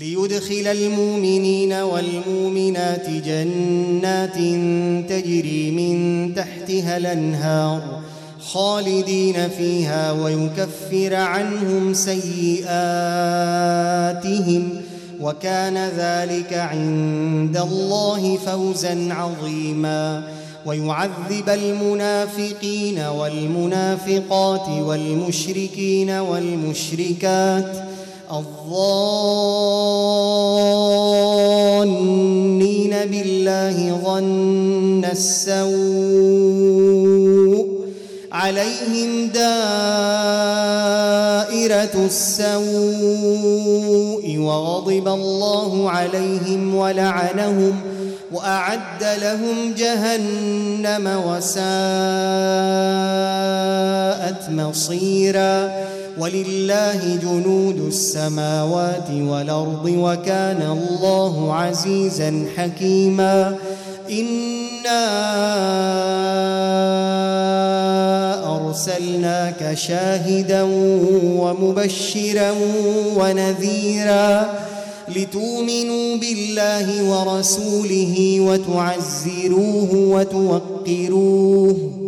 ليدخل المؤمنين والمؤمنات جنات تجري من تحتها الأنهار خالدين فيها ويكفر عنهم سيئاتهم وكان ذلك عند الله فوزا عظيما ويعذب المنافقين والمنافقات والمشركين والمشركات الظانين بالله ظن السوء عليهم دائرة السوء وغضب الله عليهم ولعنهم وأعد لهم جهنم وساءت مصيراً ولله جنود السماوات والأرض وكان الله عزيزا حكيما. إنا أرسلناك شاهدا ومبشرا ونذيرا لتؤمنوا بالله ورسوله وتعزروه وتوقروه.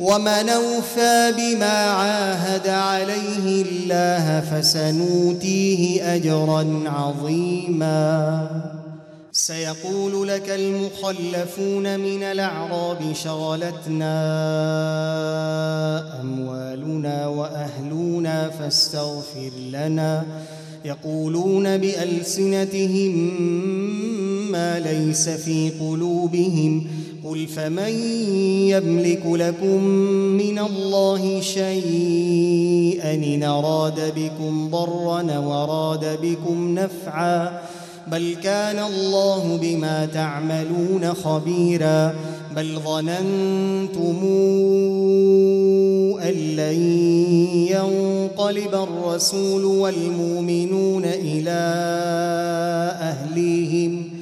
ومن أوفى بما عاهد عليه الله فسنوتيه أجرا عظيما. سيقول لك المخلفون من الأعراب شغلتنا أموالنا وأهلنا فاستغفر لنا. يقولون بألسنتهم ما ليس في قلوبهم قل فمن يملك لكم من الله شيئا ان اراد بكم ضرا وراد بكم نفعا بل كان الله بما تعملون خبيرا بل ظننتم ان لن ينقلب الرسول والمؤمنون إلى اهليهم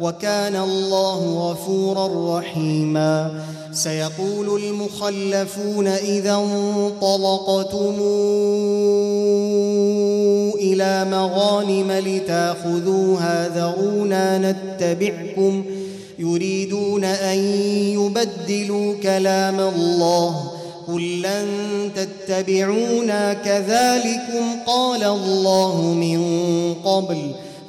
وكان الله غفورا رحيما. سيقول المخلفون إذا انطلقتم إلى مغانم لتأخذوها ذرونا نتبعكم يريدون أن يبدلوا كلام الله. قل لن تتبعونا كذلكم قال الله من قبل.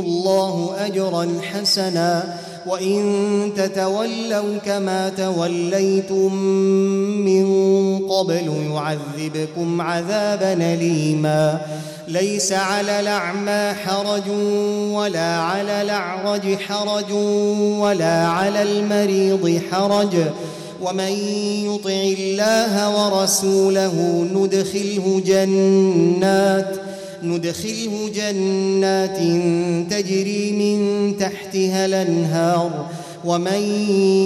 الله اجرا حسنا. وإن تتولوا كما توليتم من قبل يعذبكم عذابا اليما. ليس على الأعمى حرج ولا على الأعرج حرج ولا على المريض حرج. ومن يطع الله ورسوله ندخله جنات. ندخله جنات تجري من تحتها الأنهار ومن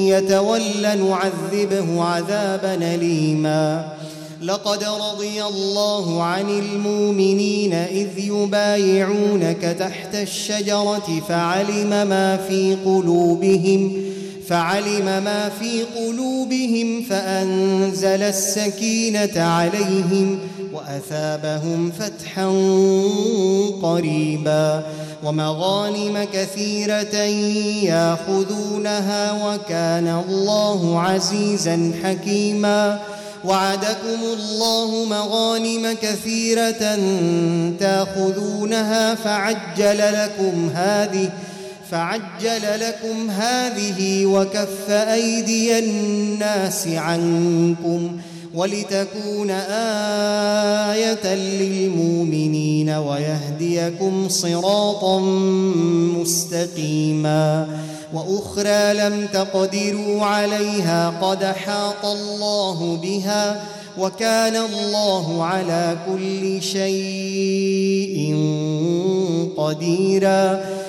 يتول نعذبه عذابا اليما. لقد رضي الله عن المؤمنين إذ يبايعونك تحت الشجرة فعلم ما في قلوبهم فعلم ما في قلوبهم فأنزل السكينة عليهم. وأثابهم فتحا قريبا ومغانم كثيرة ياخذونها وكان الله عزيزا حكيما وعدكم الله مغانم كثيرة تاخذونها فعجل لكم هذه فعجل لكم هذه وكف أيدي الناس عنكم ولتكون آية للمؤمنين ويهديكم صراطا مستقيما وأخرى لم تقدروا عليها قد حاط الله بها وكان الله على كل شيء قديرا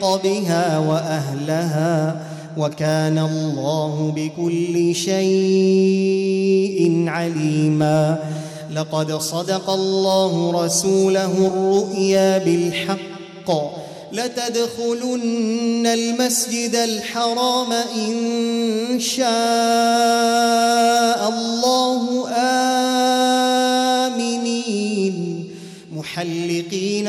احق بها وأهلها وكان الله بكل شيء عليما. لقد صدق الله رسوله الرؤيا بالحق. لتدخلن المسجد الحرام إن شاء الله آمنين. محلقين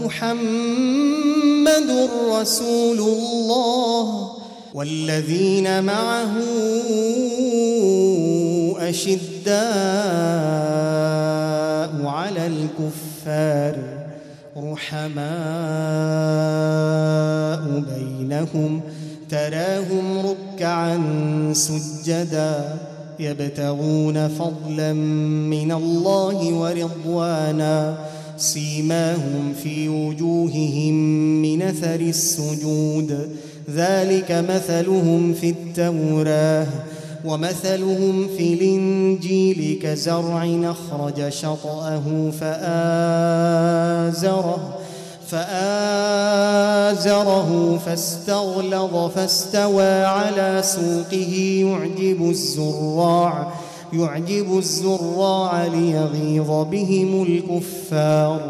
محمد رسول الله والذين معه أشداء على الكفار رحماء بينهم تراهم ركعا سجدا يبتغون فضلا من الله ورضوانا سيماهم في وجوههم من أثر السجود. ذلك مثلهم في التوراة ومثلهم في الإنجيل كزرع أخرج شطأه فآزره فآزره فاستغلظ فاستوى على سوقه يعجب الزراع يعجب الزراع ليغيظ بهم الكفار.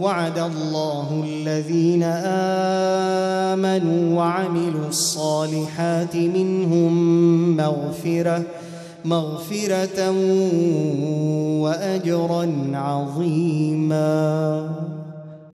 وعد الله الذين آمنوا وعملوا الصالحات منهم مغفرة مغفرة وأجرا عظيماً.